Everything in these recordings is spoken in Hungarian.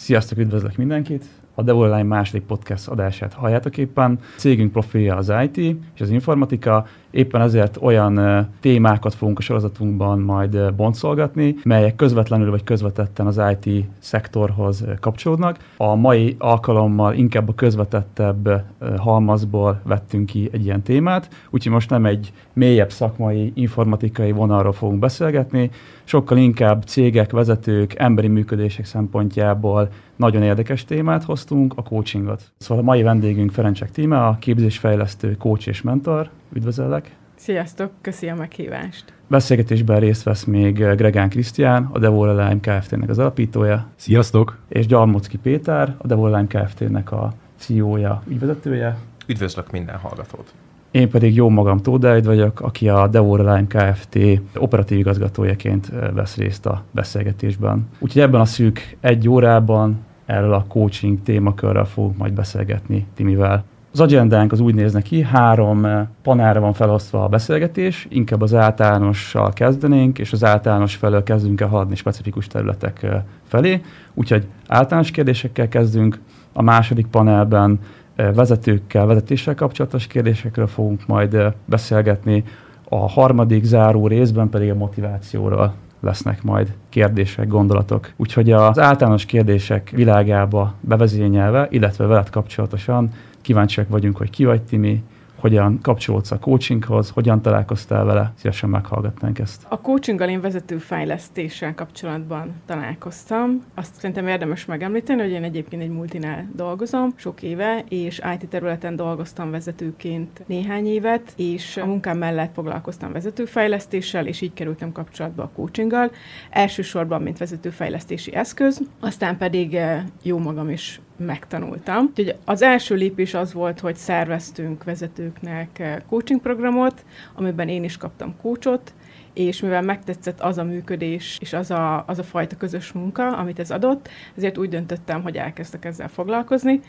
Sziasztok, üdvözlök mindenkit! A Devoline második podcast adását halljátok éppen. Cégünk profilja az IT és az informatika, éppen ezért olyan témákat fogunk a sorozatunkban majd boncolgatni, melyek közvetlenül vagy közvetetten az IT szektorhoz kapcsolódnak. A mai alkalommal inkább a közvetettebb halmazból vettünk ki egy ilyen témát, úgyhogy most nem egy mélyebb szakmai, informatikai vonalról fogunk beszélgetni, sokkal inkább cégek, vezetők, emberi működések szempontjából nagyon érdekes témát hoztunk, a coachingot. Szóval a mai vendégünk Ferencsek Tíme, a képzésfejlesztő, coach és mentor. Üdvözöllek! Sziasztok, köszi a meghívást! Beszélgetésben részt vesz még Gregán Krisztián, a Devolline Kft-nek az alapítója. Sziasztok! És Gyalmocki Péter, a Devolline Kft-nek a CEO-ja, ügyvezetője. Üdvözlök minden hallgatót! Én pedig jó magam Tódáid vagyok, aki a Devolline Kft. operatív igazgatójaként vesz részt a beszélgetésben. Úgyhogy ebben a szűk egy órában erről a coaching témakörrel fogunk majd beszélgetni Timivel. Az agendánk az úgy néz ki, három eh, panelre van felosztva a beszélgetés, inkább az általánossal kezdenénk, és az általános felől kezdünk el haladni specifikus területek eh, felé. Úgyhogy általános kérdésekkel kezdünk, a második panelben eh, vezetőkkel, vezetéssel kapcsolatos kérdésekről fogunk majd beszélgetni, a harmadik záró részben pedig a motivációról lesznek majd kérdések, gondolatok. Úgyhogy az általános kérdések világába bevezényelve, illetve veled kapcsolatosan kíváncsiak vagyunk, hogy ki vagy Timi, hogyan kapcsolódsz a coachinghoz, hogyan találkoztál vele, szívesen meghallgatnánk ezt. A coachinggal én vezető fejlesztéssel kapcsolatban találkoztam. Azt szerintem érdemes megemlíteni, hogy én egyébként egy multinál dolgozom sok éve, és IT területen dolgoztam vezetőként néhány évet, és a munkám mellett foglalkoztam vezetőfejlesztéssel, és így kerültem kapcsolatba a coachinggal. Elsősorban, mint vezetőfejlesztési eszköz, aztán pedig eh, jó magam is megtanultam. Úgyhogy az első lépés az volt, hogy szerveztünk vezetőknek eh, coaching programot, amiben én is kaptam coachot, és mivel megtetszett az a működés és az a, az a fajta közös munka, amit ez adott, ezért úgy döntöttem, hogy elkezdtek ezzel foglalkozni.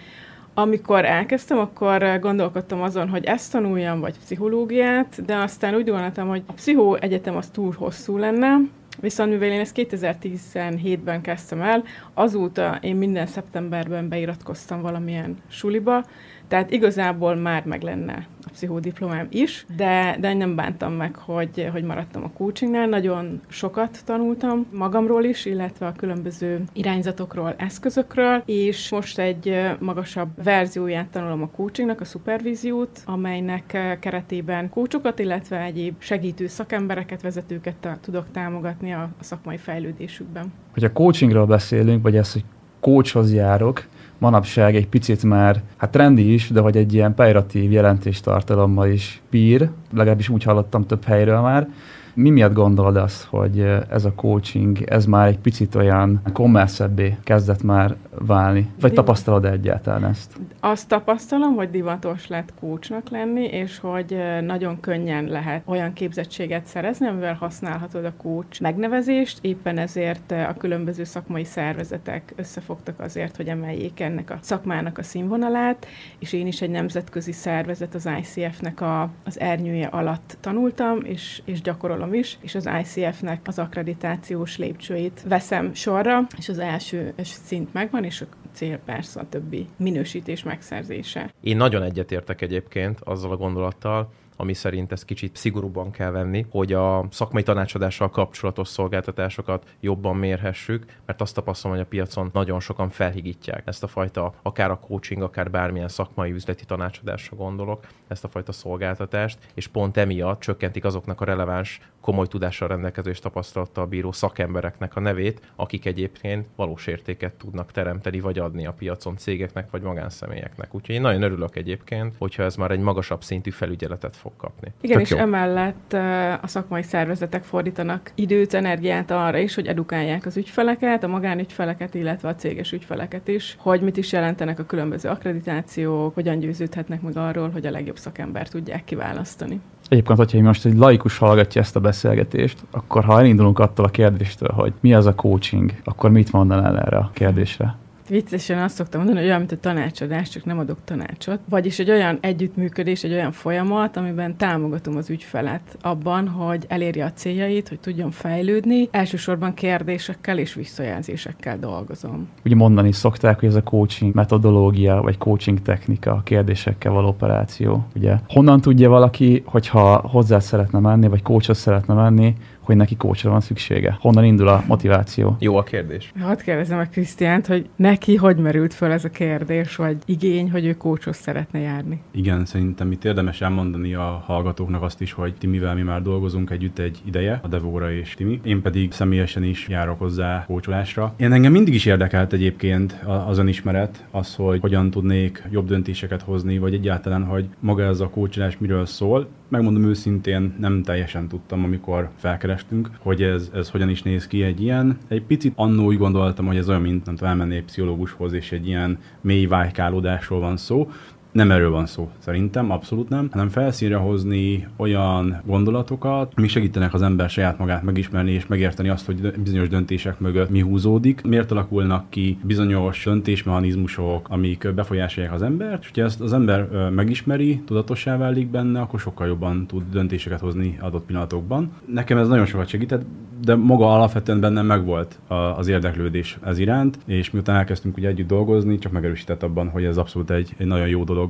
Amikor elkezdtem, akkor gondolkodtam azon, hogy ezt tanuljam, vagy pszichológiát, de aztán úgy gondoltam, hogy a pszichó egyetem az túl hosszú lenne, Viszont mivel én ezt 2017-ben kezdtem el, azóta én minden szeptemberben beiratkoztam valamilyen suliba, tehát igazából már meg lenne pszichodiplomám is, de, de nem bántam meg, hogy, hogy maradtam a coachingnál. Nagyon sokat tanultam magamról is, illetve a különböző irányzatokról, eszközökről, és most egy magasabb verzióját tanulom a coachingnak, a szupervíziót, amelynek keretében kócsokat, illetve egyéb segítő szakembereket, vezetőket tudok támogatni a, a szakmai fejlődésükben. Hogyha coachingról beszélünk, vagy ez, hogy coachhoz járok, manapság egy picit már, hát trendi is, de hogy egy ilyen pejoratív jelentéstartalommal is bír, legalábbis úgy hallottam több helyről már, mi miatt gondolod azt, hogy ez a coaching, ez már egy picit olyan kommerszebbé kezdett már válni? Vagy tapasztalod egyáltalán ezt? Azt tapasztalom, hogy divatos lett coachnak lenni, és hogy nagyon könnyen lehet olyan képzettséget szerezni, amivel használhatod a coach megnevezést, éppen ezért a különböző szakmai szervezetek összefogtak azért, hogy emeljék ennek a szakmának a színvonalát, és én is egy nemzetközi szervezet, az ICF-nek a, az ernyője alatt tanultam, és, és gyakorolom gyakorolom is, és az ICF-nek az akkreditációs lépcsőit veszem sorra, és az első szint megvan, és a cél persze a többi minősítés megszerzése. Én nagyon egyetértek egyébként azzal a gondolattal, ami szerint ezt kicsit szigorúban kell venni, hogy a szakmai tanácsadással kapcsolatos szolgáltatásokat jobban mérhessük, mert azt tapasztalom, hogy a piacon nagyon sokan felhigítják ezt a fajta, akár a coaching, akár bármilyen szakmai üzleti tanácsadásra gondolok, ezt a fajta szolgáltatást, és pont emiatt csökkentik azoknak a releváns, komoly tudással rendelkező és tapasztalattal bíró szakembereknek a nevét, akik egyébként valós értéket tudnak teremteni vagy adni a piacon cégeknek vagy magánszemélyeknek. Úgyhogy én nagyon örülök egyébként, hogyha ez már egy magasabb szintű felügyeletet fog kapni. Igen, Tök és jó. emellett a szakmai szervezetek fordítanak időt, energiát arra is, hogy edukálják az ügyfeleket, a magánügyfeleket, illetve a céges ügyfeleket is, hogy mit is jelentenek a különböző akkreditációk, hogyan győződhetnek meg arról, hogy a legjobb szakember tudják kiválasztani. Egyébként, hogyha most egy laikus hallgatja ezt a beszélgetést, akkor ha elindulunk attól a kérdéstől, hogy mi az a coaching, akkor mit mondanál erre a kérdésre? Viccesen azt szoktam mondani, hogy olyan, mint a tanácsadás, csak nem adok tanácsot. Vagyis egy olyan együttműködés, egy olyan folyamat, amiben támogatom az ügyfelet abban, hogy elérje a céljait, hogy tudjon fejlődni. Elsősorban kérdésekkel és visszajelzésekkel dolgozom. Ugye mondani szokták, hogy ez a coaching metodológia, vagy coaching technika, kérdésekkel való operáció. Ugye honnan tudja valaki, hogyha hozzá szeretne menni, vagy coachhoz szeretne menni, hogy neki kócsra van szüksége? Honnan indul a motiváció? Jó a kérdés. Hadd kérdezem a Krisztiánt, hogy neki hogy merült föl ez a kérdés, vagy igény, hogy ő kócshoz szeretne járni? Igen, szerintem itt érdemes elmondani a hallgatóknak azt is, hogy Timivel mi már dolgozunk együtt egy ideje, a Devóra és Timi. Én pedig személyesen is járok hozzá kócsolásra. Én engem mindig is érdekelt egyébként az önismeret, az, hogy hogyan tudnék jobb döntéseket hozni, vagy egyáltalán, hogy maga ez a kócsolás miről szól. Megmondom őszintén, nem teljesen tudtam, amikor felkerestünk, hogy ez, ez hogyan is néz ki egy ilyen. Egy picit annó úgy gondoltam, hogy ez olyan, mint nem tudom, elmenni egy pszichológushoz, és egy ilyen mély vájkálódásról van szó. Nem erről van szó, szerintem, abszolút nem, hanem felszínre hozni olyan gondolatokat, ami segítenek az ember saját magát megismerni és megérteni azt, hogy bizonyos döntések mögött mi húzódik, miért alakulnak ki bizonyos döntésmechanizmusok, amik befolyásolják az embert, és hogyha ezt az ember megismeri, tudatossá válik benne, akkor sokkal jobban tud döntéseket hozni adott pillanatokban. Nekem ez nagyon sokat segített, de maga alapvetően bennem megvolt az érdeklődés ez iránt, és miután elkezdtünk ugye együtt dolgozni, csak megerősített abban, hogy ez abszolút egy, egy nagyon jó dolog.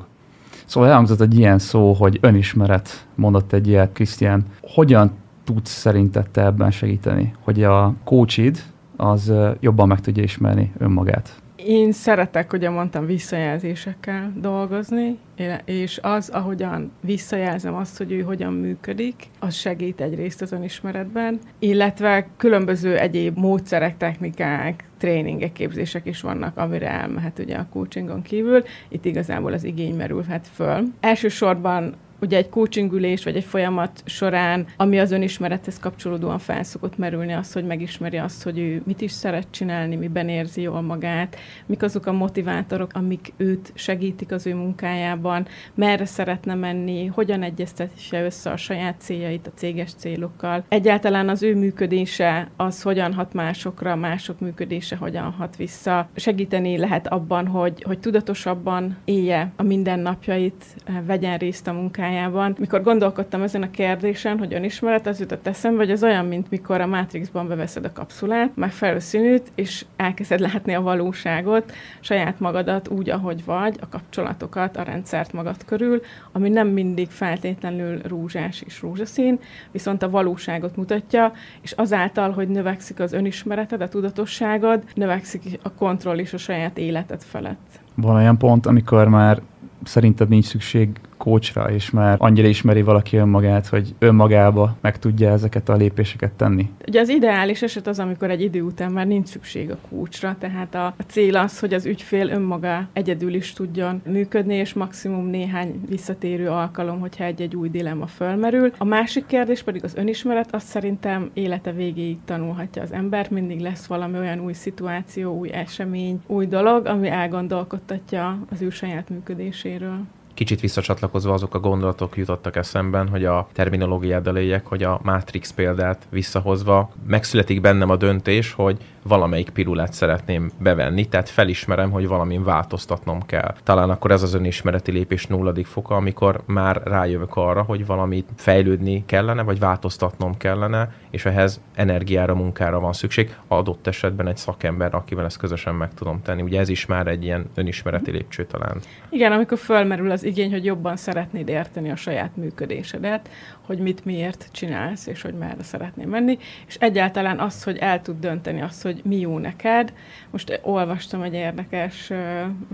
Szóval elhangzott egy ilyen szó, hogy önismeret, mondott egy ilyet Krisztián. Hogyan tudsz szerinted te ebben segíteni, hogy a coachid az jobban meg tudja ismerni önmagát? Én szeretek, ugye mondtam, visszajelzésekkel dolgozni, és az, ahogyan visszajelzem azt, hogy ő hogyan működik, az segít egyrészt az önismeretben, illetve különböző egyéb módszerek, technikák, tréningek, képzések is vannak, amire elmehet ugye a coachingon kívül. Itt igazából az igény merülhet föl. Elsősorban ugye egy coachingülés vagy egy folyamat során, ami az önismerethez kapcsolódóan felszokott merülni az, hogy megismeri azt, hogy ő mit is szeret csinálni, miben érzi jól magát, mik azok a motivátorok, amik őt segítik az ő munkájában, merre szeretne menni, hogyan egyeztesse össze a saját céljait a céges célokkal. Egyáltalán az ő működése az hogyan hat másokra, mások működése hogyan hat vissza. Segíteni lehet abban, hogy, hogy tudatosabban élje a mindennapjait, vegyen részt a munkájában, munkájában. Mikor gondolkodtam ezen a kérdésen, hogy önismeret, az jutott eszembe, hogy ez olyan, mint mikor a Matrixban beveszed a kapszulát, megfelelő színűt, és elkezded látni a valóságot, saját magadat úgy, ahogy vagy, a kapcsolatokat, a rendszert magad körül, ami nem mindig feltétlenül rózsás és rózsaszín, viszont a valóságot mutatja, és azáltal, hogy növekszik az önismereted, a tudatosságod, növekszik a kontroll is a saját életed felett. Van olyan pont, amikor már szerinted nincs szükség kócsra, és már annyira ismeri valaki önmagát, hogy önmagába meg tudja ezeket a lépéseket tenni? Ugye az ideális eset az, amikor egy idő után már nincs szükség a kócsra, tehát a, a cél az, hogy az ügyfél önmaga egyedül is tudjon működni, és maximum néhány visszatérő alkalom, hogyha egy-egy új dilemma fölmerül. A másik kérdés pedig az önismeret, azt szerintem élete végéig tanulhatja az ember, mindig lesz valami olyan új szituáció, új esemény, új dolog, ami elgondolkodtatja az ő saját működéséről kicsit visszacsatlakozva azok a gondolatok jutottak eszemben, hogy a terminológiád éljek, hogy a Matrix példát visszahozva megszületik bennem a döntés, hogy valamelyik pirulát szeretném bevenni, tehát felismerem, hogy valamin változtatnom kell. Talán akkor ez az önismereti lépés nulladik foka, amikor már rájövök arra, hogy valamit fejlődni kellene, vagy változtatnom kellene, és ehhez energiára, munkára van szükség. Adott esetben egy szakember, akivel ezt közösen meg tudom tenni. Ugye ez is már egy ilyen önismereti lépcső talán. Igen, amikor fölmerül az igény, hogy jobban szeretnéd érteni a saját működésedet, hogy mit miért csinálsz, és hogy merre szeretnél menni, és egyáltalán az, hogy el tud dönteni azt, hogy mi jó neked. Most olvastam egy érdekes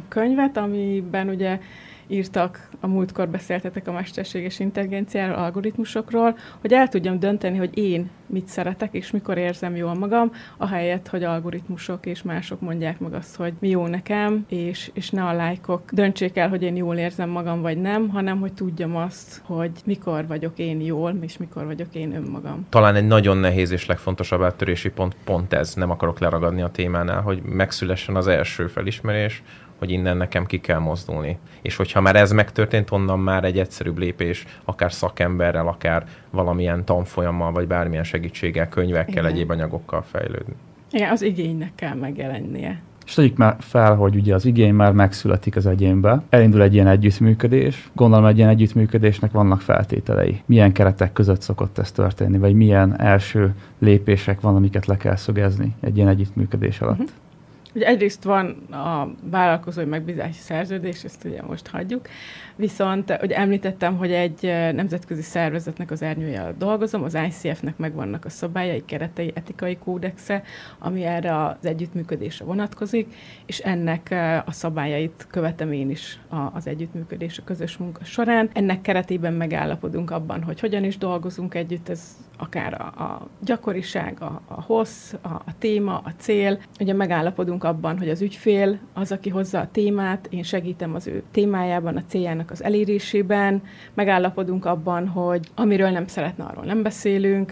könyvet, amiben ugye írtak, a múltkor beszéltetek a mesterséges intelligenciáról, algoritmusokról, hogy el tudjam dönteni, hogy én mit szeretek, és mikor érzem jól magam, ahelyett, hogy algoritmusok és mások mondják meg azt, hogy mi jó nekem, és, és ne a lájkok döntsék el, hogy én jól érzem magam, vagy nem, hanem hogy tudjam azt, hogy mikor vagyok én jól, és mikor vagyok én önmagam. Talán egy nagyon nehéz és legfontosabb áttörési pont pont ez, nem akarok leragadni a témánál, hogy megszülessen az első felismerés, hogy innen nekem ki kell mozdulni. És hogyha már ez megtörtént, onnan már egy egyszerűbb lépés, akár szakemberrel, akár valamilyen tanfolyammal, vagy bármilyen segítséggel, könyvekkel, Igen. egyéb anyagokkal fejlődni. Igen, az igénynek kell megjelennie. És tegyük már fel, hogy ugye az igény már megszületik az egyénbe, elindul egy ilyen együttműködés, gondolom egy ilyen együttműködésnek vannak feltételei. Milyen keretek között szokott ez történni, vagy milyen első lépések van, amiket le kell szögezni egy ilyen együttműködés alatt? Uh-huh. Ugye egyrészt van a vállalkozói megbízási szerződés, ezt ugye most hagyjuk, viszont hogy említettem, hogy egy nemzetközi szervezetnek az ernyője dolgozom, az ICF-nek megvannak a szabályai, keretei, etikai kódexe, ami erre az együttműködésre vonatkozik, és ennek a szabályait követem én is az együttműködés a közös munka során. Ennek keretében megállapodunk abban, hogy hogyan is dolgozunk együtt, ez akár a, a gyakoriság, a, a hossz, a, a téma, a cél. Ugye megállapodunk abban, hogy az ügyfél az, aki hozza a témát, én segítem az ő témájában, a céljának az elérésében, megállapodunk abban, hogy amiről nem szeretne, arról nem beszélünk,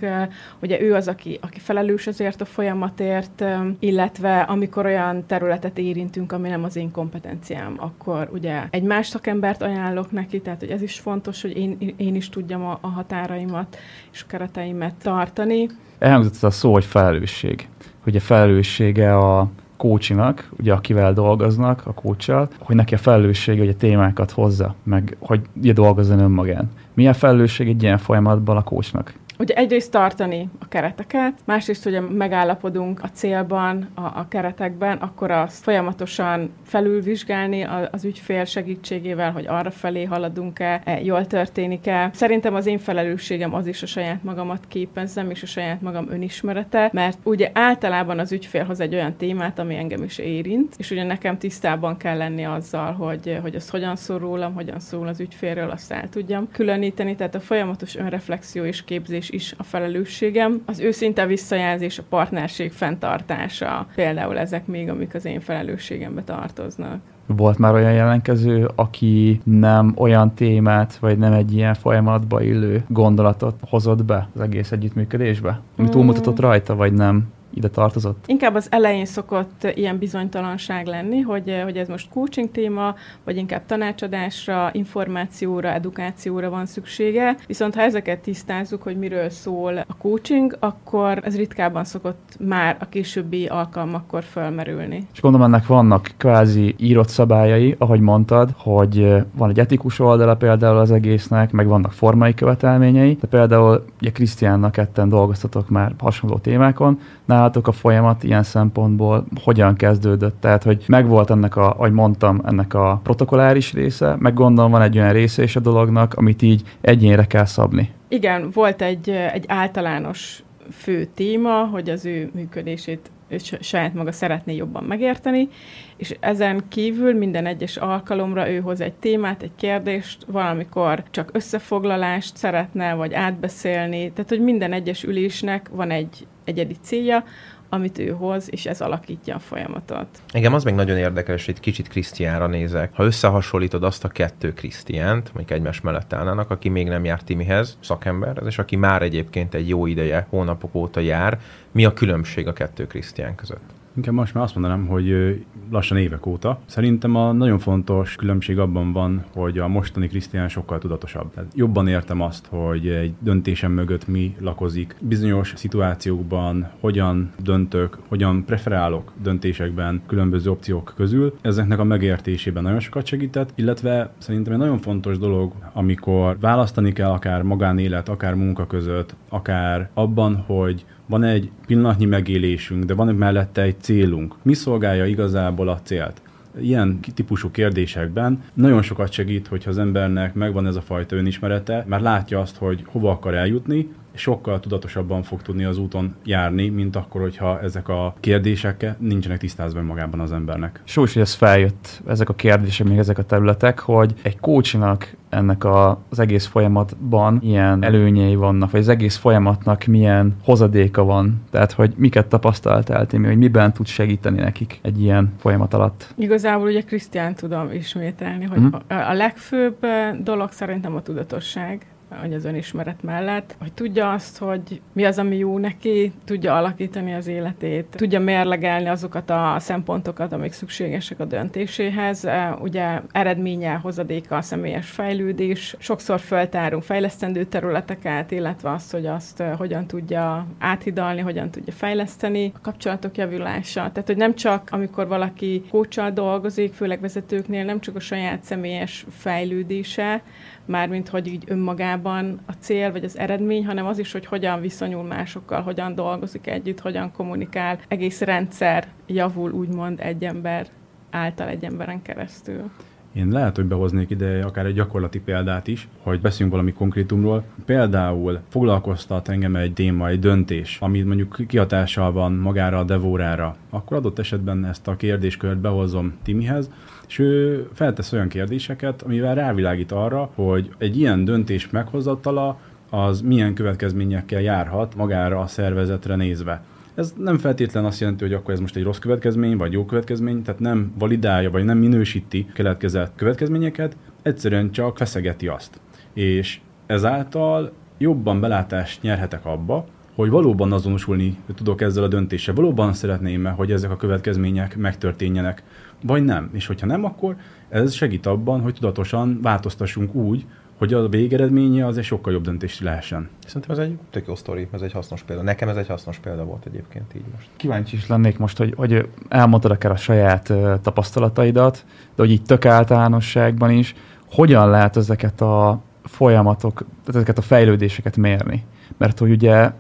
ugye ő az, aki, aki felelős azért a folyamatért, illetve amikor olyan területet érintünk, ami nem az én kompetenciám, akkor ugye egy más szakembert ajánlok neki, tehát hogy ez is fontos, hogy én, én is tudjam a, a határaimat és a kereteimet tartani. Elhangzott a szó, hogy felelősség. Hogy a felelőssége a kócsinak, ugye akivel dolgoznak, a kócsal, hogy neki a felelőssége, hogy a témákat hozza, meg hogy ugye dolgozzon önmagán. Milyen felelősség egy ilyen folyamatban a kócsnak? Ugye egyrészt tartani a kereteket, másrészt, hogy megállapodunk a célban, a, a keretekben, akkor azt folyamatosan felülvizsgálni az ügyfél segítségével, hogy arra felé haladunk-e, e, jól történik-e. Szerintem az én felelősségem az is a saját magamat képezzem, és a saját magam önismerete, mert ugye általában az ügyfél hoz egy olyan témát, ami engem is érint, és ugye nekem tisztában kell lenni azzal, hogy, hogy az hogyan szól rólam, hogyan szól az ügyfélről, azt el tudjam különíteni, tehát a folyamatos önreflexió és képzés kezelés is a felelősségem. Az őszinte visszajelzés, a partnerség fenntartása, például ezek még, amik az én felelősségembe tartoznak. Volt már olyan jelentkező, aki nem olyan témát, vagy nem egy ilyen folyamatba illő gondolatot hozott be az egész együttműködésbe? Ami túlmutatott rajta, vagy nem? Ide tartozott? Inkább az elején szokott ilyen bizonytalanság lenni, hogy, hogy ez most coaching téma, vagy inkább tanácsadásra, információra, edukációra van szüksége. Viszont ha ezeket tisztázzuk, hogy miről szól a coaching, akkor ez ritkábban szokott már a későbbi alkalmakkor fölmerülni. És gondolom ennek vannak kvázi írott szabályai, ahogy mondtad, hogy van egy etikus oldala például az egésznek, meg vannak formai követelményei, de például ugye Krisztiánnak ketten dolgoztatok már hasonló témákon, nálatok a folyamat ilyen szempontból hogyan kezdődött? Tehát, hogy megvolt ennek a, ahogy mondtam, ennek a protokoláris része, meg gondolom van egy olyan része is a dolognak, amit így egyénre kell szabni. Igen, volt egy, egy általános fő téma, hogy az ő működését saját maga szeretné jobban megérteni, és ezen kívül minden egyes alkalomra ő hoz egy témát, egy kérdést, valamikor csak összefoglalást szeretne, vagy átbeszélni, tehát hogy minden egyes ülésnek van egy egyedi célja, amit ő hoz, és ez alakítja a folyamatot. Engem az meg nagyon érdekes, hogy kicsit Krisztiánra nézek. Ha összehasonlítod azt a kettő Krisztiánt, mondjuk egymás mellett állnának, aki még nem járt Timihez, szakember, és aki már egyébként egy jó ideje, hónapok óta jár, mi a különbség a kettő Krisztián között? Inkább most már azt mondanám, hogy lassan évek óta. Szerintem a nagyon fontos különbség abban van, hogy a mostani Krisztián sokkal tudatosabb. Tehát jobban értem azt, hogy egy döntésem mögött mi lakozik. Bizonyos szituációkban hogyan döntök, hogyan preferálok döntésekben különböző opciók közül. Ezeknek a megértésében nagyon sokat segített, illetve szerintem egy nagyon fontos dolog, amikor választani kell akár magánélet, akár munka között, akár abban, hogy van egy pillanatnyi megélésünk, de van mellette egy célunk. Mi szolgálja igazából a célt? Ilyen típusú kérdésekben nagyon sokat segít, hogyha az embernek megvan ez a fajta önismerete, mert látja azt, hogy hova akar eljutni, sokkal tudatosabban fog tudni az úton járni, mint akkor, hogyha ezek a kérdések nincsenek tisztázva magában az embernek. Sós, hogy ez feljött, ezek a kérdések, még ezek a területek, hogy egy coachnak ennek a, az egész folyamatban milyen előnyei vannak, vagy az egész folyamatnak milyen hozadéka van. Tehát, hogy miket tapasztaltál, Timi, hogy miben tud segíteni nekik egy ilyen folyamat alatt. Igazából ugye Krisztián tudom ismételni, hogy uh-huh. a, a legfőbb dolog szerintem a tudatosság hogy az önismeret mellett, hogy tudja azt, hogy mi az, ami jó neki, tudja alakítani az életét, tudja mérlegelni azokat a szempontokat, amik szükségesek a döntéséhez. Ugye eredménye, hozadéka a személyes fejlődés. Sokszor feltárunk fejlesztendő területeket, illetve azt, hogy azt hogyan tudja áthidalni, hogyan tudja fejleszteni, a kapcsolatok javulása. Tehát, hogy nem csak amikor valaki kócsal dolgozik, főleg vezetőknél, nem csak a saját személyes fejlődése, mármint hogy így önmagában a cél vagy az eredmény, hanem az is, hogy hogyan viszonyul másokkal, hogyan dolgozik együtt, hogyan kommunikál. Egész rendszer javul úgymond egy ember által egy emberen keresztül. Én lehet, hogy behoznék ide akár egy gyakorlati példát is, hogy beszéljünk valami konkrétumról. Például foglalkoztat engem egy téma, egy döntés, ami mondjuk kihatással van magára a devórára, akkor adott esetben ezt a kérdéskört behozom Timihez, és ő feltesz olyan kérdéseket, amivel rávilágít arra, hogy egy ilyen döntés meghozatala az milyen következményekkel járhat magára a szervezetre nézve. Ez nem feltétlen azt jelenti, hogy akkor ez most egy rossz következmény, vagy jó következmény, tehát nem validálja, vagy nem minősíti keletkezett következményeket, egyszerűen csak feszegeti azt. És ezáltal jobban belátást nyerhetek abba, hogy valóban azonosulni tudok ezzel a döntéssel, valóban szeretném hogy ezek a következmények megtörténjenek, vagy nem. És hogyha nem, akkor ez segít abban, hogy tudatosan változtassunk úgy, hogy a végeredménye az egy sokkal jobb döntés lehessen. Szerintem ez egy tök jó sztori, ez egy hasznos példa. Nekem ez egy hasznos példa volt egyébként így most. Kíváncsi is lennék most, hogy, hogy elmondtad akár a saját tapasztalataidat, de hogy így tök általánosságban is, hogyan lehet ezeket a folyamatok, ezeket a fejlődéseket mérni? Mert hogy ugye,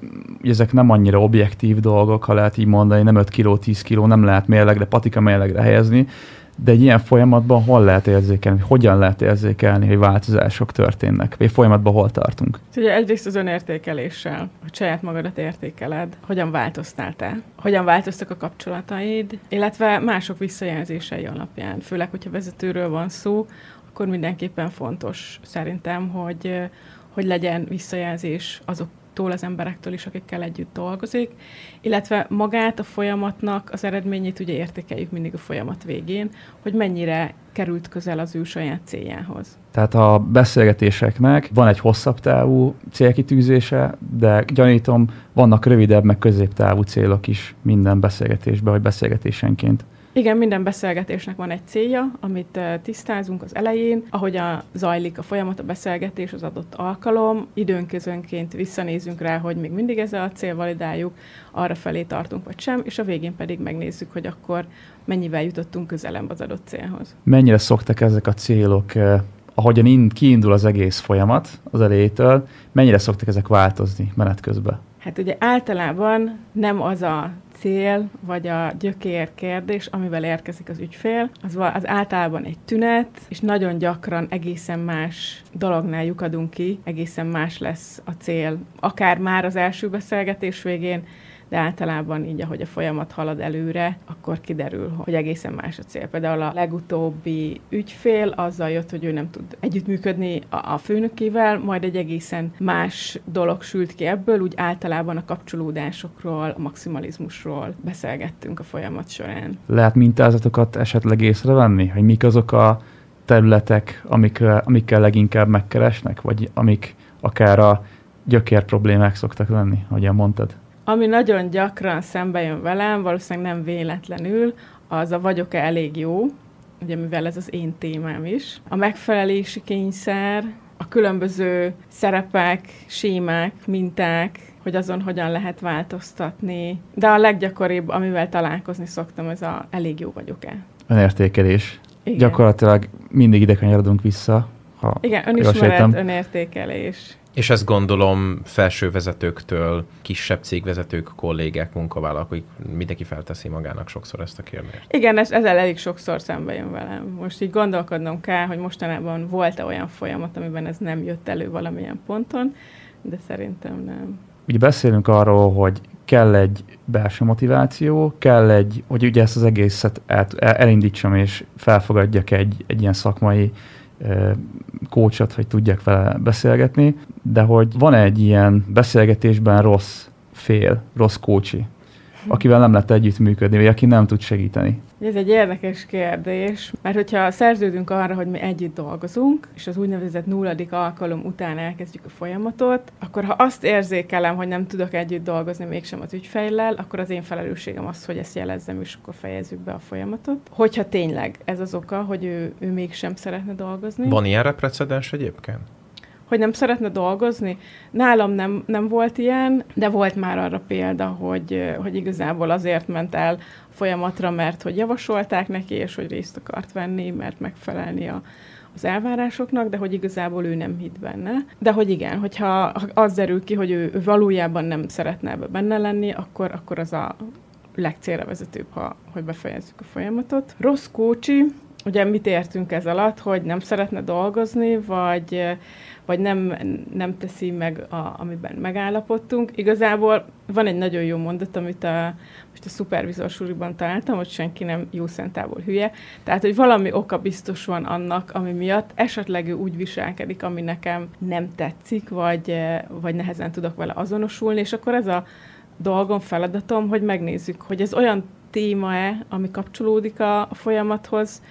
ugye ezek nem annyira objektív dolgok, ha lehet így mondani, nem 5 kg, 10 kg, nem lehet mérlegre, patika mérlegre helyezni, de egy ilyen folyamatban hol lehet érzékelni, hogyan lehet érzékelni, hogy változások történnek, vagy folyamatban hol tartunk? Ugye egyrészt az önértékeléssel, hogy saját magadat értékeled, hogyan változtál te, hogyan változtak a kapcsolataid, illetve mások visszajelzései alapján, főleg, hogyha vezetőről van szó, akkor mindenképpen fontos szerintem, hogy, hogy legyen visszajelzés azok azoktól az emberektől is, akikkel együtt dolgozik, illetve magát a folyamatnak az eredményét ugye értékeljük mindig a folyamat végén, hogy mennyire került közel az ő saját céljához. Tehát a beszélgetéseknek van egy hosszabb távú célkitűzése, de gyanítom, vannak rövidebb, meg középtávú célok is minden beszélgetésben, vagy beszélgetésenként. Igen, minden beszélgetésnek van egy célja, amit tisztázunk az elején, ahogy a, zajlik a folyamat, a beszélgetés, az adott alkalom, időnközönként visszanézünk rá, hogy még mindig ez a cél validáljuk, arra felé tartunk vagy sem, és a végén pedig megnézzük, hogy akkor mennyivel jutottunk közelebb az adott célhoz. Mennyire szoktak ezek a célok eh, ahogyan kiindul az egész folyamat az elejétől, mennyire szoktak ezek változni menet közben? Hát ugye általában nem az a cél, vagy a gyökér kérdés, amivel érkezik az ügyfél, az, az általában egy tünet, és nagyon gyakran egészen más dolognál lyukadunk ki, egészen más lesz a cél. Akár már az első beszélgetés végén, de általában így, ahogy a folyamat halad előre, akkor kiderül, hogy egészen más a cél. Például a legutóbbi ügyfél azzal jött, hogy ő nem tud együttműködni a főnökével, majd egy egészen más dolog sült ki ebből, úgy általában a kapcsolódásokról, a maximalizmusról beszélgettünk a folyamat során. Lehet mintázatokat esetleg észrevenni, hogy mik azok a területek, amik, amikkel leginkább megkeresnek, vagy amik akár a gyökér problémák szoktak lenni, ahogyan mondtad? Ami nagyon gyakran szembe jön velem, valószínűleg nem véletlenül, az a vagyok-e elég jó, ugye mivel ez az én témám is. A megfelelési kényszer, a különböző szerepek, sémák, minták, hogy azon hogyan lehet változtatni. De a leggyakoribb, amivel találkozni szoktam, ez a elég jó vagyok-e. Önértékelés. Igen. Gyakorlatilag mindig ide kanyarodunk vissza. Ha Igen, önismeret, önértékelés. És ezt gondolom felső vezetőktől, kisebb cégvezetők, kollégák, munkavállalók, hogy mindenki felteszi magának sokszor ezt a kérdést. Igen, ez, ezzel elég sokszor szembe jön velem. Most így gondolkodnom kell, hogy mostanában volt-e olyan folyamat, amiben ez nem jött elő valamilyen ponton, de szerintem nem. Ugye beszélünk arról, hogy kell egy belső motiváció, kell egy, hogy ugye ezt az egészet el, elindítsam és felfogadjak egy, egy ilyen szakmai kócsot, hogy tudjak vele beszélgetni, de hogy van egy ilyen beszélgetésben rossz fél, rossz kócsi, akivel nem lehet együttműködni, vagy aki nem tud segíteni. Ez egy érdekes kérdés, mert hogyha szerződünk arra, hogy mi együtt dolgozunk, és az úgynevezett nulladik alkalom után elkezdjük a folyamatot, akkor ha azt érzékelem, hogy nem tudok együtt dolgozni mégsem az ügyfejlel, akkor az én felelősségem az, hogy ezt jelezzem, és akkor fejezzük be a folyamatot. Hogyha tényleg ez az oka, hogy ő, ő mégsem szeretne dolgozni. Van ilyenre precedens egyébként? hogy nem szeretne dolgozni. Nálam nem, nem volt ilyen, de volt már arra példa, hogy, hogy igazából azért ment el folyamatra, mert hogy javasolták neki, és hogy részt akart venni, mert megfelelni a, az elvárásoknak, de hogy igazából ő nem hitt benne. De hogy igen, hogyha az derül ki, hogy ő, ő valójában nem szeretne ebbe benne lenni, akkor, akkor az a legcélra vezetőbb, ha, hogy befejezzük a folyamatot. Rossz kócsi, ugye mit értünk ez alatt, hogy nem szeretne dolgozni, vagy vagy nem, nem teszi meg, a, amiben megállapodtunk. Igazából van egy nagyon jó mondat, amit a, most a szupervizor suriban találtam, hogy senki nem jó szentából hülye. Tehát, hogy valami oka biztos van annak, ami miatt esetleg ő úgy viselkedik, ami nekem nem tetszik, vagy, vagy nehezen tudok vele azonosulni, és akkor ez a dolgom, feladatom, hogy megnézzük, hogy ez olyan téma-e, ami kapcsolódik a, folyamathoz,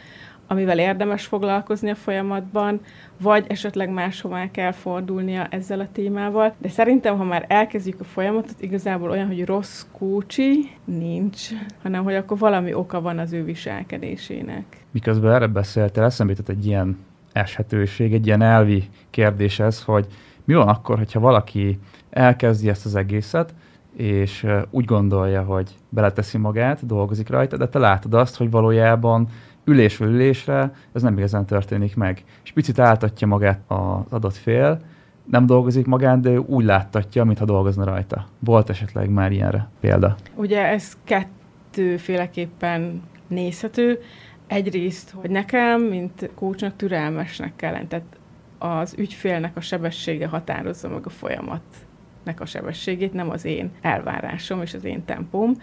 amivel érdemes foglalkozni a folyamatban, vagy esetleg máshová kell fordulnia ezzel a témával. De szerintem, ha már elkezdjük a folyamatot, igazából olyan, hogy rossz kócsi nincs, hanem hogy akkor valami oka van az ő viselkedésének. Miközben erre beszéltél, eszembe egy ilyen eshetőség, egy ilyen elvi kérdés ez, hogy mi van akkor, hogyha valaki elkezdi ezt az egészet, és úgy gondolja, hogy beleteszi magát, dolgozik rajta, de te látod azt, hogy valójában ülésről ülésre ez nem igazán történik meg. És picit áltatja magát az adott fél, nem dolgozik magán, de úgy láttatja, mintha dolgozna rajta. Volt esetleg már ilyenre példa? Ugye ez kettőféleképpen nézhető. Egyrészt, hogy nekem, mint kócsnak türelmesnek kell lenni. Tehát az ügyfélnek a sebessége határozza meg a folyamatnak a sebességét, nem az én elvárásom és az én tempóm.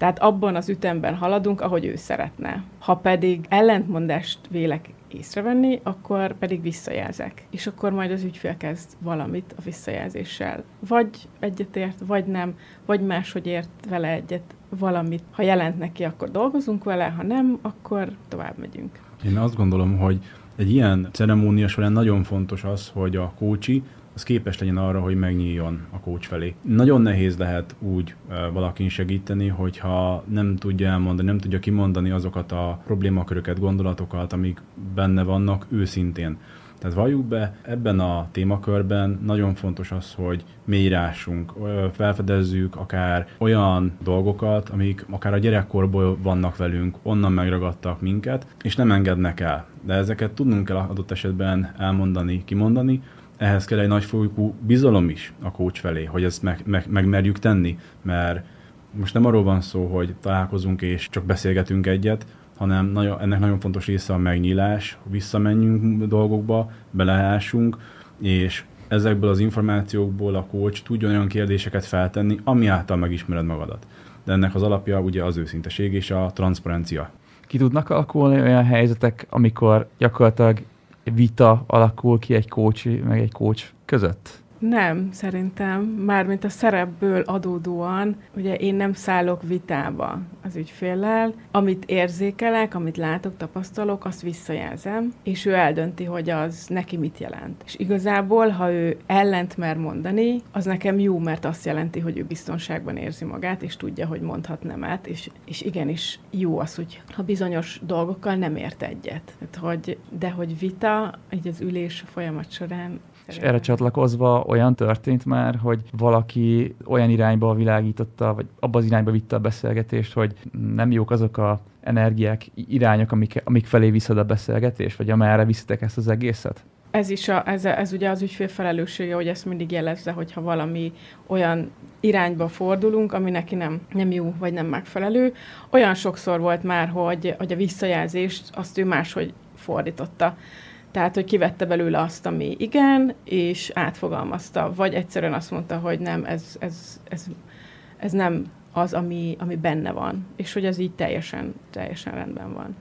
Tehát abban az ütemben haladunk, ahogy ő szeretne. Ha pedig ellentmondást vélek észrevenni, akkor pedig visszajelzek. És akkor majd az ügyfél kezd valamit a visszajelzéssel. Vagy egyetért, vagy nem, vagy máshogy ért vele egyet valamit. Ha jelent neki, akkor dolgozunk vele, ha nem, akkor tovább megyünk. Én azt gondolom, hogy egy ilyen ceremónia során nagyon fontos az, hogy a kócsi az képes legyen arra, hogy megnyíljon a kócs felé. Nagyon nehéz lehet úgy valakin segíteni, hogyha nem tudja elmondani, nem tudja kimondani azokat a problémaköröket, gondolatokat, amik benne vannak őszintén. Tehát valljuk be, ebben a témakörben nagyon fontos az, hogy mélyrássunk, felfedezzük akár olyan dolgokat, amik akár a gyerekkorból vannak velünk, onnan megragadtak minket, és nem engednek el. De ezeket tudnunk kell adott esetben elmondani, kimondani, ehhez kell egy nagyfokú bizalom is a kócs felé, hogy ezt meg, meg, megmerjük tenni, mert most nem arról van szó, hogy találkozunk és csak beszélgetünk egyet, hanem nagyon, ennek nagyon fontos része a megnyílás, visszamenjünk dolgokba, beleássunk, és ezekből az információkból a coach tudjon olyan kérdéseket feltenni, ami által megismered magadat. De ennek az alapja ugye az őszinteség és a transzparencia. Ki tudnak alakulni olyan helyzetek, amikor gyakorlatilag vita alakul ki egy coach meg egy coach között? Nem, szerintem. Mármint a szerepből adódóan, ugye én nem szállok vitába az ügyféllel. Amit érzékelek, amit látok, tapasztalok, azt visszajelzem, és ő eldönti, hogy az neki mit jelent. És igazából, ha ő ellent mer mondani, az nekem jó, mert azt jelenti, hogy ő biztonságban érzi magát, és tudja, hogy mondhat nemet, és, és igenis jó az, hogy ha bizonyos dolgokkal nem ért egyet. Tehát, hogy, de hogy vita, így az ülés folyamat során és erre csatlakozva olyan történt már, hogy valaki olyan irányba világította, vagy abba az irányba vitte a beszélgetést, hogy nem jók azok a energiák, irányok, amik, amik felé viszed a beszélgetést, vagy amerre viszitek ezt az egészet? Ez is a, ez, ez ugye az ügyfél felelőssége, hogy ezt mindig jelezze, hogyha valami olyan irányba fordulunk, ami neki nem, nem jó, vagy nem megfelelő. Olyan sokszor volt már, hogy, hogy a visszajelzést azt ő máshogy fordította. Tehát, hogy kivette belőle azt, ami igen, és átfogalmazta, vagy egyszerűen azt mondta, hogy nem, ez, ez, ez, ez nem az, ami, ami benne van, és hogy ez így teljesen, teljesen rendben van.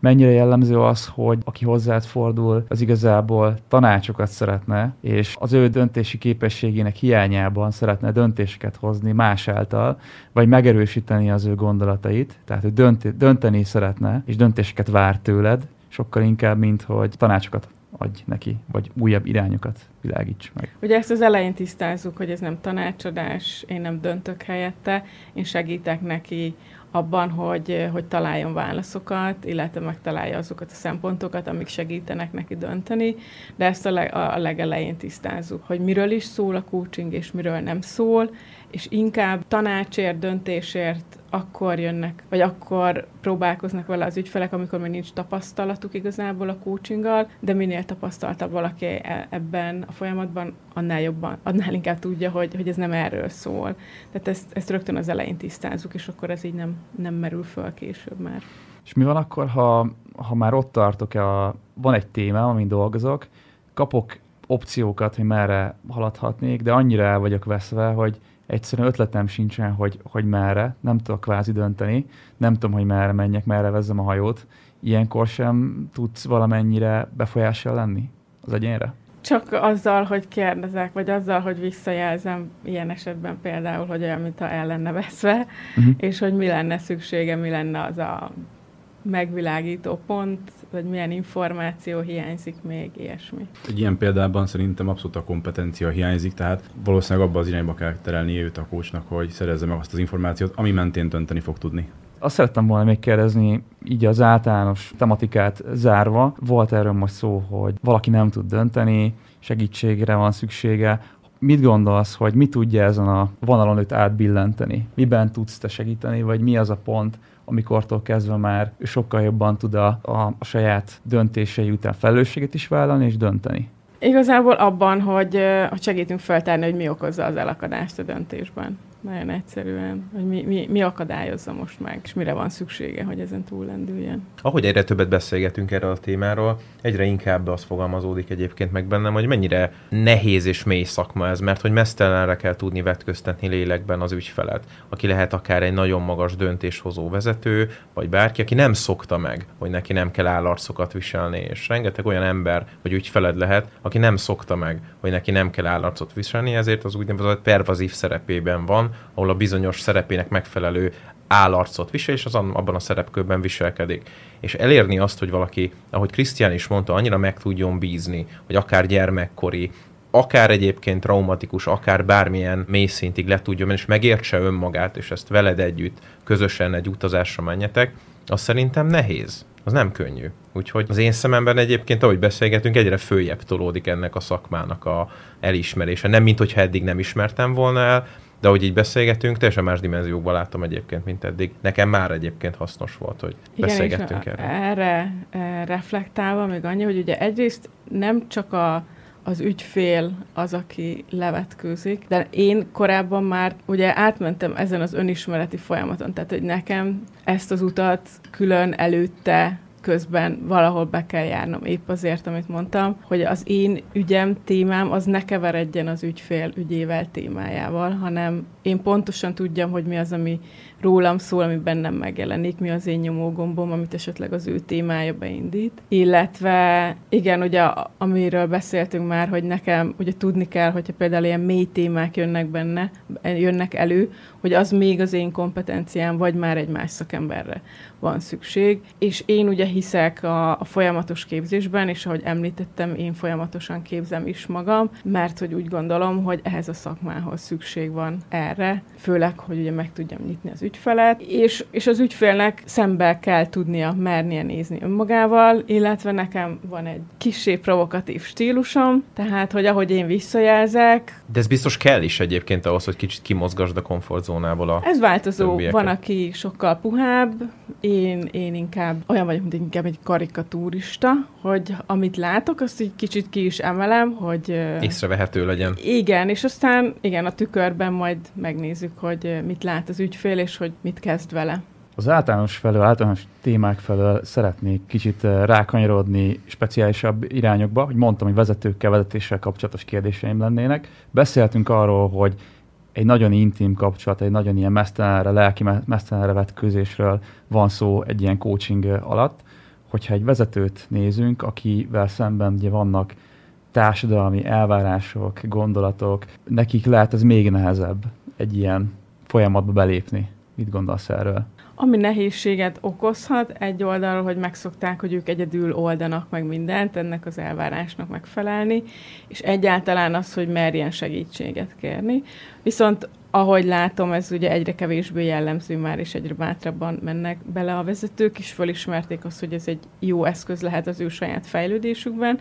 mennyire jellemző az, hogy aki hozzád fordul, az igazából tanácsokat szeretne, és az ő döntési képességének hiányában szeretne döntéseket hozni más által, vagy megerősíteni az ő gondolatait, tehát ő dönt, dönteni szeretne, és döntéseket vár tőled, sokkal inkább, mint hogy tanácsokat adj neki, vagy újabb irányokat világíts meg. Ugye ezt az elején tisztázzuk, hogy ez nem tanácsadás, én nem döntök helyette, én segítek neki abban, hogy, hogy találjon válaszokat, illetve megtalálja azokat a szempontokat, amik segítenek neki dönteni, de ezt a, leg, a legelején tisztázzuk, hogy miről is szól a coaching, és miről nem szól, és inkább tanácsért, döntésért akkor jönnek, vagy akkor próbálkoznak vele az ügyfelek, amikor még nincs tapasztalatuk igazából a coachinggal, de minél tapasztaltabb valaki e, ebben a folyamatban, annál jobban, annál inkább tudja, hogy, hogy ez nem erről szól. Tehát ezt, ezt rögtön az elején tisztázzuk, és akkor ez így nem, nem merül föl később már. És mi van akkor, ha, ha már ott tartok, a, van egy téma, amin dolgozok, kapok opciókat, hogy merre haladhatnék, de annyira el vagyok veszve, hogy egyszerűen ötletem sincsen, hogy, hogy merre, nem tudok kvázi dönteni, nem tudom, hogy merre menjek, merre vezzem a hajót. Ilyenkor sem tudsz valamennyire befolyással lenni az egyénre? Csak azzal, hogy kérdezek, vagy azzal, hogy visszajelzem ilyen esetben például, hogy olyan, mintha el lenne veszve, uh-huh. és hogy mi lenne szüksége, mi lenne az a megvilágító pont, vagy milyen információ hiányzik még, ilyesmi. Egy ilyen példában szerintem abszolút a kompetencia hiányzik, tehát valószínűleg abba az irányba kell terelni őt a kócsnak, hogy szerezze meg azt az információt, ami mentén dönteni fog tudni. Azt szerettem volna még kérdezni, így az általános tematikát zárva, volt erről most szó, hogy valaki nem tud dönteni, segítségre van szüksége, mit gondolsz, hogy mi tudja ezen a vonalon őt átbillenteni? Miben tudsz te segíteni, vagy mi az a pont, amikortól kezdve már sokkal jobban tud a, a, saját döntései után felelősséget is vállalni és dönteni. Igazából abban, hogy, hogy segítünk feltárni, hogy mi okozza az elakadást a döntésben nagyon egyszerűen, hogy mi, mi, mi akadályozza most meg, és mire van szüksége, hogy ezen túl lendüljen. Ahogy egyre többet beszélgetünk erről a témáról, egyre inkább az fogalmazódik egyébként meg bennem, hogy mennyire nehéz és mély szakma ez, mert hogy mesztelenre kell tudni vetköztetni lélekben az ügyfelet, aki lehet akár egy nagyon magas döntéshozó vezető, vagy bárki, aki nem szokta meg, hogy neki nem kell állarcokat viselni, és rengeteg olyan ember, vagy ügyfeled lehet, aki nem szokta meg, hogy neki nem kell állarcot viselni, ezért az úgynevezett pervazív szerepében van, ahol a bizonyos szerepének megfelelő állarcot visel, és az abban a szerepkörben viselkedik. És elérni azt, hogy valaki, ahogy Krisztián is mondta, annyira meg tudjon bízni, hogy akár gyermekkori, akár egyébként traumatikus, akár bármilyen mély szintig le tudjon menni, és megértse önmagát, és ezt veled együtt közösen egy utazásra menjetek, az szerintem nehéz. Az nem könnyű. Úgyhogy az én szememben egyébként, ahogy beszélgetünk, egyre följebb tolódik ennek a szakmának a elismerése. Nem, mint hogyha eddig nem ismertem volna el, de ahogy így beszélgetünk, teljesen más dimenziókban láttam egyébként, mint eddig. Nekem már egyébként hasznos volt, hogy Igen, beszélgettünk erre. Erre e, reflektálva még annyi, hogy ugye egyrészt nem csak a az ügyfél az, aki levetkőzik. De én korábban már ugye átmentem ezen az önismereti folyamaton, tehát hogy nekem ezt az utat külön előtte közben valahol be kell járnom, épp azért, amit mondtam, hogy az én ügyem, témám az ne keveredjen az ügyfél ügyével, témájával, hanem én pontosan tudjam, hogy mi az, ami rólam szól, ami bennem megjelenik, mi az én nyomógombom, amit esetleg az ő témája beindít. Illetve igen, ugye amiről beszéltünk már, hogy nekem ugye tudni kell, hogyha például ilyen mély témák jönnek benne, jönnek elő, hogy az még az én kompetenciám, vagy már egy más szakemberre van szükség. És én ugye hiszek a, a folyamatos képzésben, és ahogy említettem, én folyamatosan képzem is magam, mert hogy úgy gondolom, hogy ehhez a szakmához szükség van erre, főleg, hogy ugye meg tudjam nyitni az ügyfelet, és, és az ügyfélnek szembe kell tudnia, mernie nézni önmagával, illetve nekem van egy kisé provokatív stílusom, tehát, hogy ahogy én visszajelzek. De ez biztos kell is egyébként ahhoz, hogy kicsit kimozgasd a komfortzónából a Ez változó. Többieket. Van, aki sokkal puhább, én, én inkább olyan vagyok, mint inkább egy karikatúrista, hogy amit látok, azt egy kicsit ki is emelem, hogy... Észrevehető legyen. Igen, és aztán igen, a tükörben majd megnézzük, hogy mit lát az ügyfél, és hogy mit kezd vele. Az általános felől, általános témák felől szeretnék kicsit rákanyarodni speciálisabb irányokba, hogy mondtam, hogy vezetőkkel, vezetéssel kapcsolatos kérdéseim lennének. Beszéltünk arról, hogy egy nagyon intim kapcsolat, egy nagyon ilyen mesztelenre, lelki mesztelenre vetkőzésről van szó egy ilyen coaching alatt, hogyha egy vezetőt nézünk, akivel szemben ugye vannak társadalmi elvárások, gondolatok, nekik lehet ez még nehezebb egy ilyen folyamatba belépni. Mit gondolsz erről? Ami nehézséget okozhat egy oldalról, hogy megszokták, hogy ők egyedül oldanak meg mindent, ennek az elvárásnak megfelelni, és egyáltalán az, hogy merjen segítséget kérni. Viszont ahogy látom, ez ugye egyre kevésbé jellemző már, és egyre bátrabban mennek bele a vezetők, és fölismerték azt, hogy ez egy jó eszköz lehet az ő saját fejlődésükben,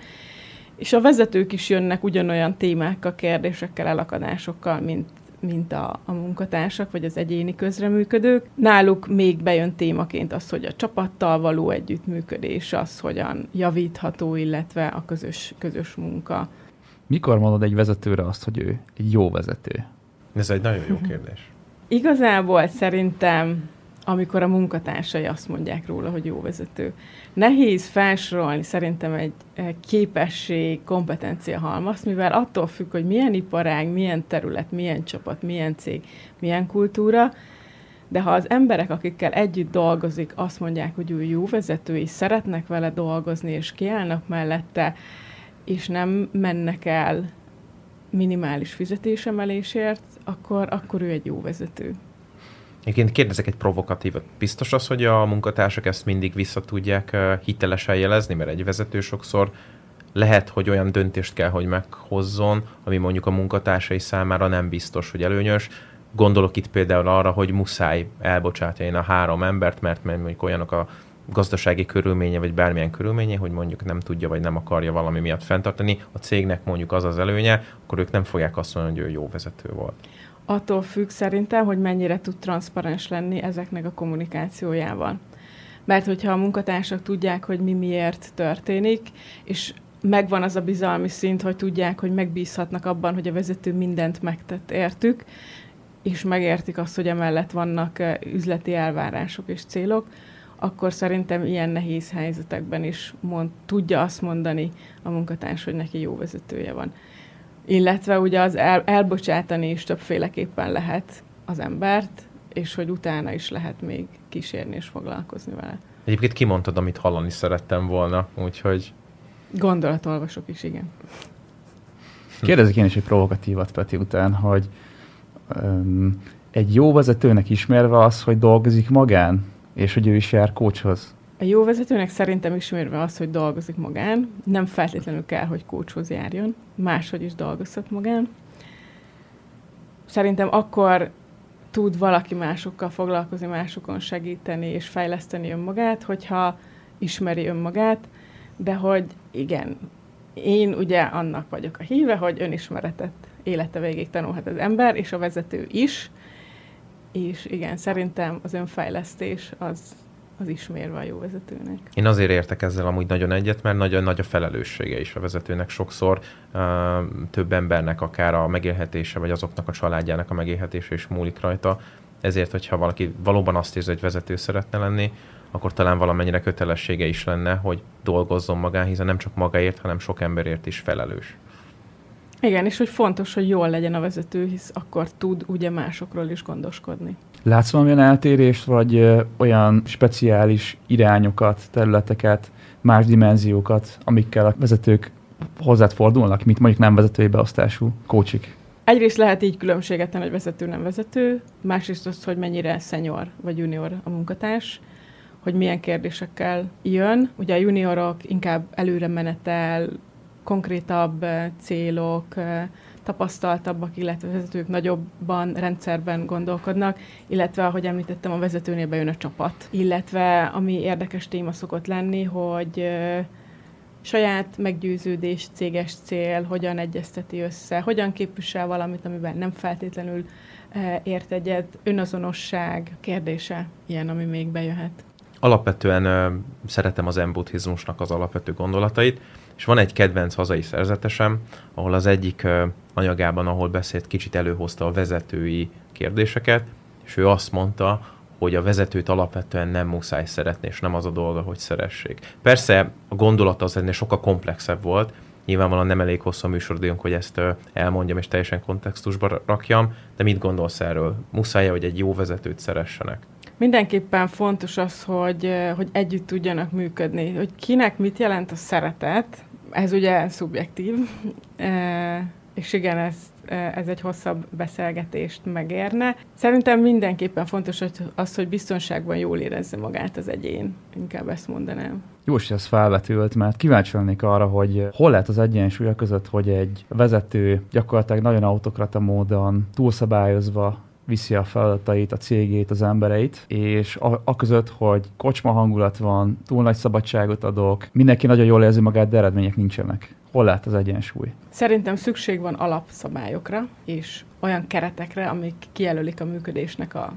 és a vezetők is jönnek ugyanolyan témákkal, kérdésekkel, elakadásokkal, mint mint a, a munkatársak, vagy az egyéni közreműködők. Náluk még bejön témaként az, hogy a csapattal való együttműködés, az hogyan javítható, illetve a közös, közös munka. Mikor mondod egy vezetőre azt, hogy ő egy jó vezető? Ez egy nagyon jó kérdés. Igazából szerintem amikor a munkatársai azt mondják róla, hogy jó vezető. Nehéz felsorolni szerintem egy képesség, kompetencia halmaz, mivel attól függ, hogy milyen iparág, milyen terület, milyen csapat, milyen cég, milyen kultúra, de ha az emberek, akikkel együtt dolgozik, azt mondják, hogy ő jó vezető, és szeretnek vele dolgozni, és kiállnak mellette, és nem mennek el minimális fizetésemelésért, akkor, akkor ő egy jó vezető. Egyébként kérdezek egy provokatívat. Biztos az, hogy a munkatársak ezt mindig vissza tudják hitelesen jelezni, mert egy vezető sokszor lehet, hogy olyan döntést kell, hogy meghozzon, ami mondjuk a munkatársai számára nem biztos, hogy előnyös. Gondolok itt például arra, hogy muszáj elbocsátani a három embert, mert mondjuk olyanok a gazdasági körülménye, vagy bármilyen körülménye, hogy mondjuk nem tudja, vagy nem akarja valami miatt fenntartani, a cégnek mondjuk az az előnye, akkor ők nem fogják azt mondani, hogy ő jó vezető volt attól függ szerintem, hogy mennyire tud transzparens lenni ezeknek a kommunikációjával. Mert hogyha a munkatársak tudják, hogy mi miért történik, és megvan az a bizalmi szint, hogy tudják, hogy megbízhatnak abban, hogy a vezető mindent megtett értük, és megértik azt, hogy emellett vannak eh, üzleti elvárások és célok, akkor szerintem ilyen nehéz helyzetekben is mond, tudja azt mondani a munkatárs, hogy neki jó vezetője van illetve ugye az el, elbocsátani is többféleképpen lehet az embert, és hogy utána is lehet még kísérni és foglalkozni vele. Egyébként kimondtad, amit hallani szerettem volna, úgyhogy... Gondolatolvasok is, igen. Kérdezek én is egy provokatívat Peti után, hogy um, egy jó vezetőnek ismerve az, hogy dolgozik magán, és hogy ő is jár kócshoz. A jó vezetőnek szerintem ismerve az, hogy dolgozik magán, nem feltétlenül kell, hogy kócshoz járjon, máshogy is dolgozhat magán. Szerintem akkor tud valaki másokkal foglalkozni, másokon segíteni és fejleszteni önmagát, hogyha ismeri önmagát, de hogy igen, én ugye annak vagyok a híve, hogy önismeretet élete végig tanulhat az ember, és a vezető is, és igen, szerintem az önfejlesztés az az ismérve a jó vezetőnek. Én azért értek ezzel amúgy nagyon egyet, mert nagyon nagy a felelőssége is a vezetőnek. Sokszor uh, több embernek akár a megélhetése, vagy azoknak a családjának a megélhetése is múlik rajta. Ezért, hogyha valaki valóban azt érzi, hogy vezető szeretne lenni, akkor talán valamennyire kötelessége is lenne, hogy dolgozzon magán, hiszen nem csak magáért, hanem sok emberért is felelős. Igen, és hogy fontos, hogy jól legyen a vezető, hisz akkor tud ugye másokról is gondoskodni. Látsz valamilyen eltérést, vagy ö, olyan speciális irányokat, területeket, más dimenziókat, amikkel a vezetők hozzád fordulnak, mint mondjuk nem vezetői beosztású kócsik? Egyrészt lehet így különbséget tenni, hogy vezető nem vezető, másrészt az, hogy mennyire senior vagy junior a munkatárs, hogy milyen kérdésekkel jön. Ugye a juniorok inkább előre menetel, konkrétabb célok, tapasztaltabbak, illetve vezetők nagyobban rendszerben gondolkodnak, illetve, ahogy említettem, a vezetőnél bejön a csapat. Illetve, ami érdekes téma szokott lenni, hogy saját meggyőződés, céges cél, hogyan egyezteti össze, hogyan képvisel valamit, amiben nem feltétlenül ért egyet, önazonosság kérdése, ilyen, ami még bejöhet. Alapvetően ö, szeretem az embuddhizmusnak az alapvető gondolatait, és van egy kedvenc hazai szerzetesem, ahol az egyik anyagában, ahol beszélt, kicsit előhozta a vezetői kérdéseket, és ő azt mondta, hogy a vezetőt alapvetően nem muszáj szeretni, és nem az a dolga, hogy szeressék. Persze a gondolata az ennél sokkal komplexebb volt, nyilvánvalóan nem elég hosszú a műsoridőnk, hogy ezt elmondjam és teljesen kontextusba rakjam, de mit gondolsz erről? Muszáj hogy egy jó vezetőt szeressenek? Mindenképpen fontos az, hogy, hogy együtt tudjanak működni. Hogy kinek mit jelent a szeretet, ez ugye szubjektív, és igen, ez, ez egy hosszabb beszélgetést megérne. Szerintem mindenképpen fontos hogy az, hogy biztonságban jól érezze magát az egyén. Inkább ezt mondanám. Jó, hogy ez felvetült, mert kíváncsi lennék arra, hogy hol lehet az egyensúly között, hogy egy vezető gyakorlatilag nagyon autokrata módon túlszabályozva viszi a feladatait, a cégét, az embereit, és a, a között, hogy kocsma hangulat van, túl nagy szabadságot adok, mindenki nagyon jól érzi magát, de eredmények nincsenek. Hol lehet az egyensúly? Szerintem szükség van alapszabályokra, és olyan keretekre, amik kijelölik a működésnek a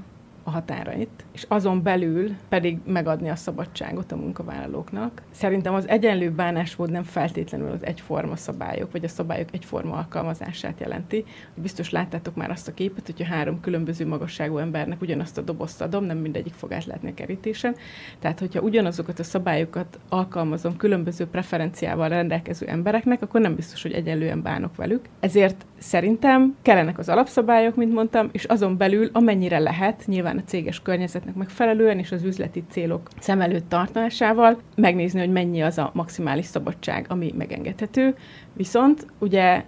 a határait, és azon belül pedig megadni a szabadságot a munkavállalóknak. Szerintem az egyenlő bánásmód nem feltétlenül az egyforma szabályok, vagy a szabályok egyforma alkalmazását jelenti. Biztos láttátok már azt a képet, hogyha három különböző magasságú embernek ugyanazt a dobozt adom, nem mindegyik fog átlátni a kerítésen. Tehát, hogyha ugyanazokat a szabályokat alkalmazom különböző preferenciával rendelkező embereknek, akkor nem biztos, hogy egyenlően bánok velük. Ezért szerintem kellenek az alapszabályok, mint mondtam, és azon belül amennyire lehet, nyilván nyilván a céges környezetnek megfelelően és az üzleti célok szem előtt tartásával megnézni, hogy mennyi az a maximális szabadság, ami megengedhető. Viszont ugye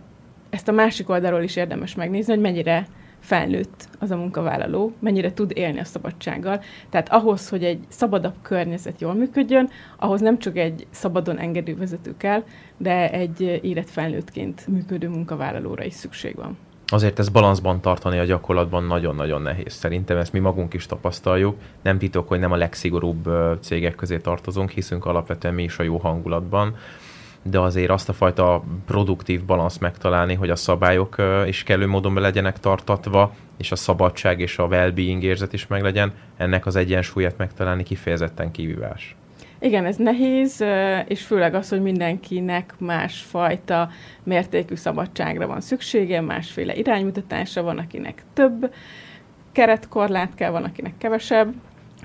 ezt a másik oldalról is érdemes megnézni, hogy mennyire felnőtt az a munkavállaló, mennyire tud élni a szabadsággal. Tehát ahhoz, hogy egy szabadabb környezet jól működjön, ahhoz nem csak egy szabadon engedő vezető kell, de egy érett felnőttként működő munkavállalóra is szükség van azért ez balanszban tartani a gyakorlatban nagyon-nagyon nehéz. Szerintem ezt mi magunk is tapasztaljuk. Nem titok, hogy nem a legszigorúbb cégek közé tartozunk, hiszünk alapvetően mi is a jó hangulatban de azért azt a fajta produktív balansz megtalálni, hogy a szabályok is kellő módon be legyenek tartatva, és a szabadság és a well-being érzet is meglegyen, ennek az egyensúlyát megtalálni kifejezetten kívülás. Igen, ez nehéz, és főleg az, hogy mindenkinek másfajta mértékű szabadságra van szüksége, másféle iránymutatásra van, akinek több keretkorlát kell, van, akinek kevesebb.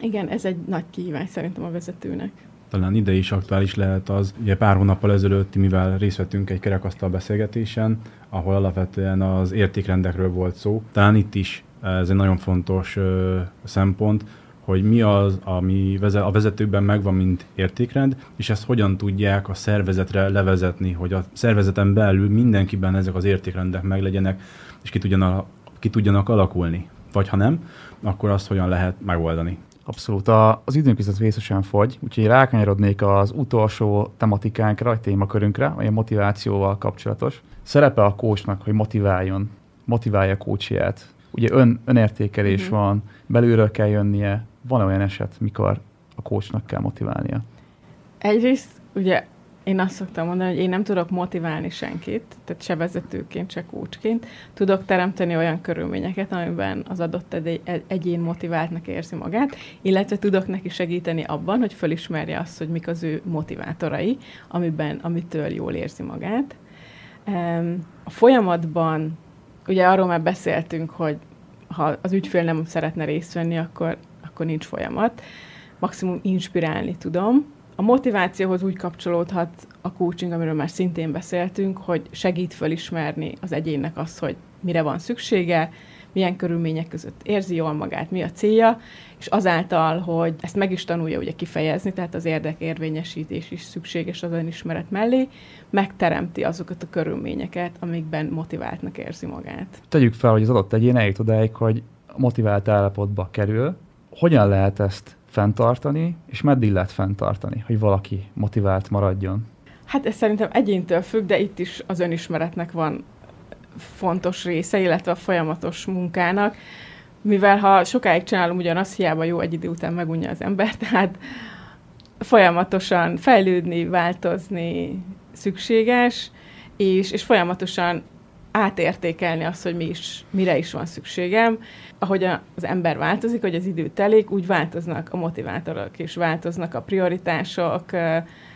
Igen, ez egy nagy kihívás szerintem a vezetőnek talán ide is aktuális lehet az, ugye pár hónappal ezelőtt, mivel részt vettünk egy kerekasztal beszélgetésen, ahol alapvetően az értékrendekről volt szó. Talán itt is ez egy nagyon fontos ö, szempont, hogy mi az, ami a vezetőkben megvan, mint értékrend, és ezt hogyan tudják a szervezetre levezetni, hogy a szervezeten belül mindenkiben ezek az értékrendek meglegyenek, és ki tudjanak, ki tudjanak alakulni. Vagy ha nem, akkor azt hogyan lehet megoldani. Abszolút. A, az időnk viszont vészesen fogy, úgyhogy rákanyarodnék az utolsó tematikánkra, vagy témakörünkre, a motivációval kapcsolatos. Szerepe a kócsnak, hogy motiváljon, motiválja a kócsiját. Ugye ön, önértékelés mm-hmm. van, belülről kell jönnie, van olyan eset, mikor a coachnak kell motiválnia? Egyrészt ugye én azt szoktam mondani, hogy én nem tudok motiválni senkit, tehát se vezetőként, se kócsként. Tudok teremteni olyan körülményeket, amiben az adott egyén motiváltnak érzi magát, illetve tudok neki segíteni abban, hogy fölismerje azt, hogy mik az ő motivátorai, amiben, amitől jól érzi magát. A folyamatban, ugye arról már beszéltünk, hogy ha az ügyfél nem szeretne részt venni, akkor akkor nincs folyamat. Maximum inspirálni tudom. A motivációhoz úgy kapcsolódhat a coaching, amiről már szintén beszéltünk, hogy segít felismerni az egyénnek azt, hogy mire van szüksége, milyen körülmények között érzi jól magát, mi a célja, és azáltal, hogy ezt meg is tanulja ugye kifejezni, tehát az érdekérvényesítés is szükséges az önismeret mellé, megteremti azokat a körülményeket, amikben motiváltnak érzi magát. Tegyük fel, hogy az adott egyén eljut odáig, hogy motivált állapotba kerül, hogyan lehet ezt fenntartani, és meddig lehet fenntartani, hogy valaki motivált maradjon? Hát ez szerintem egyéntől függ, de itt is az önismeretnek van fontos része, illetve a folyamatos munkának, mivel ha sokáig csinálom ugyanazt, hiába jó egy idő után megunja az ember, tehát folyamatosan fejlődni, változni szükséges, és, és folyamatosan átértékelni azt, hogy mi is, mire is van szükségem. Ahogy az ember változik, hogy az idő telik, úgy változnak a motivátorok és változnak a prioritások.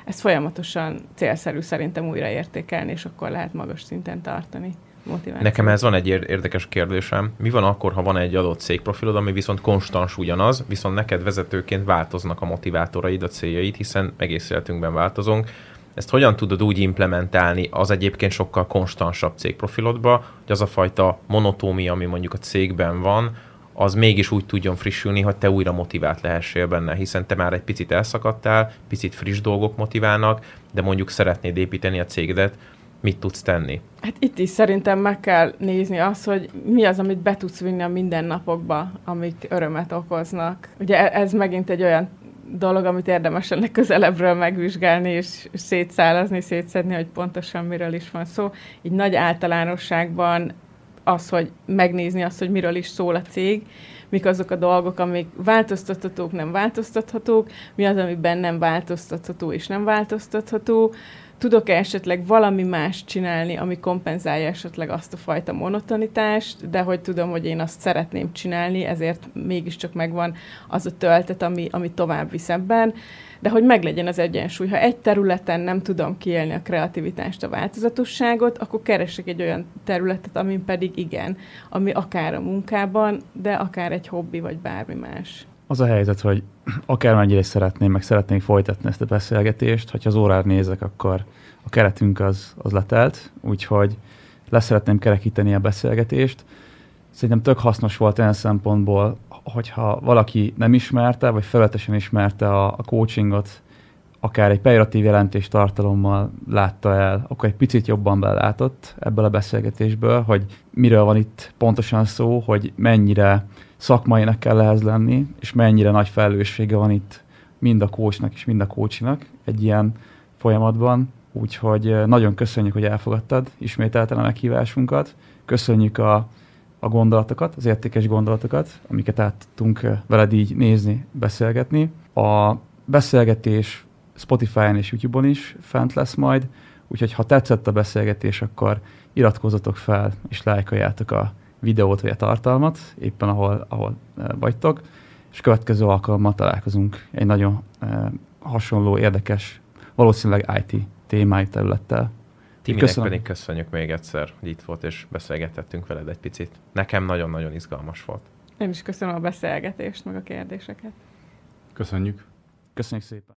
Ezt folyamatosan célszerű szerintem újraértékelni, és akkor lehet magas szinten tartani. Motiváció. Nekem ez van egy érdekes kérdésem. Mi van akkor, ha van egy adott cégprofilod, ami viszont konstans ugyanaz, viszont neked vezetőként változnak a motivátoraid, a céljaid, hiszen egész életünkben változunk ezt hogyan tudod úgy implementálni az egyébként sokkal konstansabb cégprofilodba, hogy az a fajta monotómia, ami mondjuk a cégben van, az mégis úgy tudjon frissülni, hogy te újra motivált lehessél benne, hiszen te már egy picit elszakadtál, picit friss dolgok motiválnak, de mondjuk szeretnéd építeni a cégedet, mit tudsz tenni? Hát itt is szerintem meg kell nézni azt, hogy mi az, amit be tudsz vinni a mindennapokba, amik örömet okoznak. Ugye e- ez megint egy olyan dolog, amit érdemes ennek közelebbről megvizsgálni, és szétszálazni, szétszedni, hogy pontosan miről is van szó. Így nagy általánosságban az, hogy megnézni azt, hogy miről is szól a cég, mik azok a dolgok, amik változtathatók, nem változtathatók, mi az, amiben nem változtatható és nem változtatható, tudok-e esetleg valami más csinálni, ami kompenzálja esetleg azt a fajta monotonitást, de hogy tudom, hogy én azt szeretném csinálni, ezért mégiscsak megvan az a töltet, ami, ami tovább visz ebben, de hogy meglegyen az egyensúly. Ha egy területen nem tudom kiélni a kreativitást, a változatosságot, akkor keresek egy olyan területet, amin pedig igen, ami akár a munkában, de akár egy hobbi, vagy bármi más. Az a helyzet, hogy akármennyire is szeretném, meg szeretnénk folytatni ezt a beszélgetést, hogyha az órára nézek, akkor a keretünk az, az letelt, úgyhogy leszeretném kerekíteni a beszélgetést. Szerintem tök hasznos volt olyan szempontból, hogyha valaki nem ismerte, vagy felületesen ismerte a, a coachingot, akár egy pejoratív jelentés tartalommal látta el, akkor egy picit jobban belátott ebből a beszélgetésből, hogy miről van itt pontosan szó, hogy mennyire szakmainak kell ehhez lenni, és mennyire nagy felelőssége van itt mind a coachnak és mind a coachnak egy ilyen folyamatban. Úgyhogy nagyon köszönjük, hogy elfogadtad ismételten a meghívásunkat. Köszönjük a, a gondolatokat, az értékes gondolatokat, amiket át tudtunk veled így nézni, beszélgetni. A beszélgetés Spotify-on és YouTube-on is fent lesz majd, úgyhogy ha tetszett a beszélgetés, akkor iratkozzatok fel és lájkoljátok a videót vagy a tartalmat, éppen ahol, ahol vagytok, és következő alkalommal találkozunk egy nagyon hasonló, érdekes, valószínűleg IT témájú területtel. Timinek Köszönöm. pedig köszönjük még egyszer, hogy itt volt, és beszélgetettünk veled egy picit. Nekem nagyon-nagyon izgalmas volt. Én is köszönöm a beszélgetést, meg a kérdéseket. Köszönjük. Köszönjük szépen.